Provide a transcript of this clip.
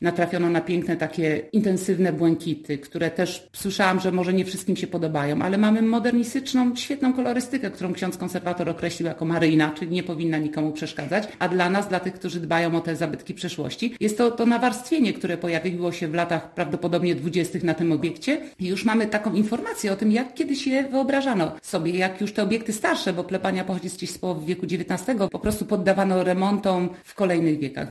natrafiono na piękne takie intensywne błękity, które też słyszałam, że może nie wszystkim się podobają, ale mamy modernistyczną, świetną kolorystykę, którą ksiądz konserwator określił jako maryjna, czyli nie powinna nikomu przeszkadzać, a dla nas, dla tych, którzy dbają o te zabytki przeszłości, jest to to nawarstwienie, które pojawiło się w latach prawdopodobnie dwudziestych na tym obiekcie i już mamy taką informację o tym, jak kiedyś je wyobrażano sobie, jak już te obiekty starsze, bo plepania pochodzi z połowy wieku XIX, po prostu poddawano remontom w kolejnych wiekach.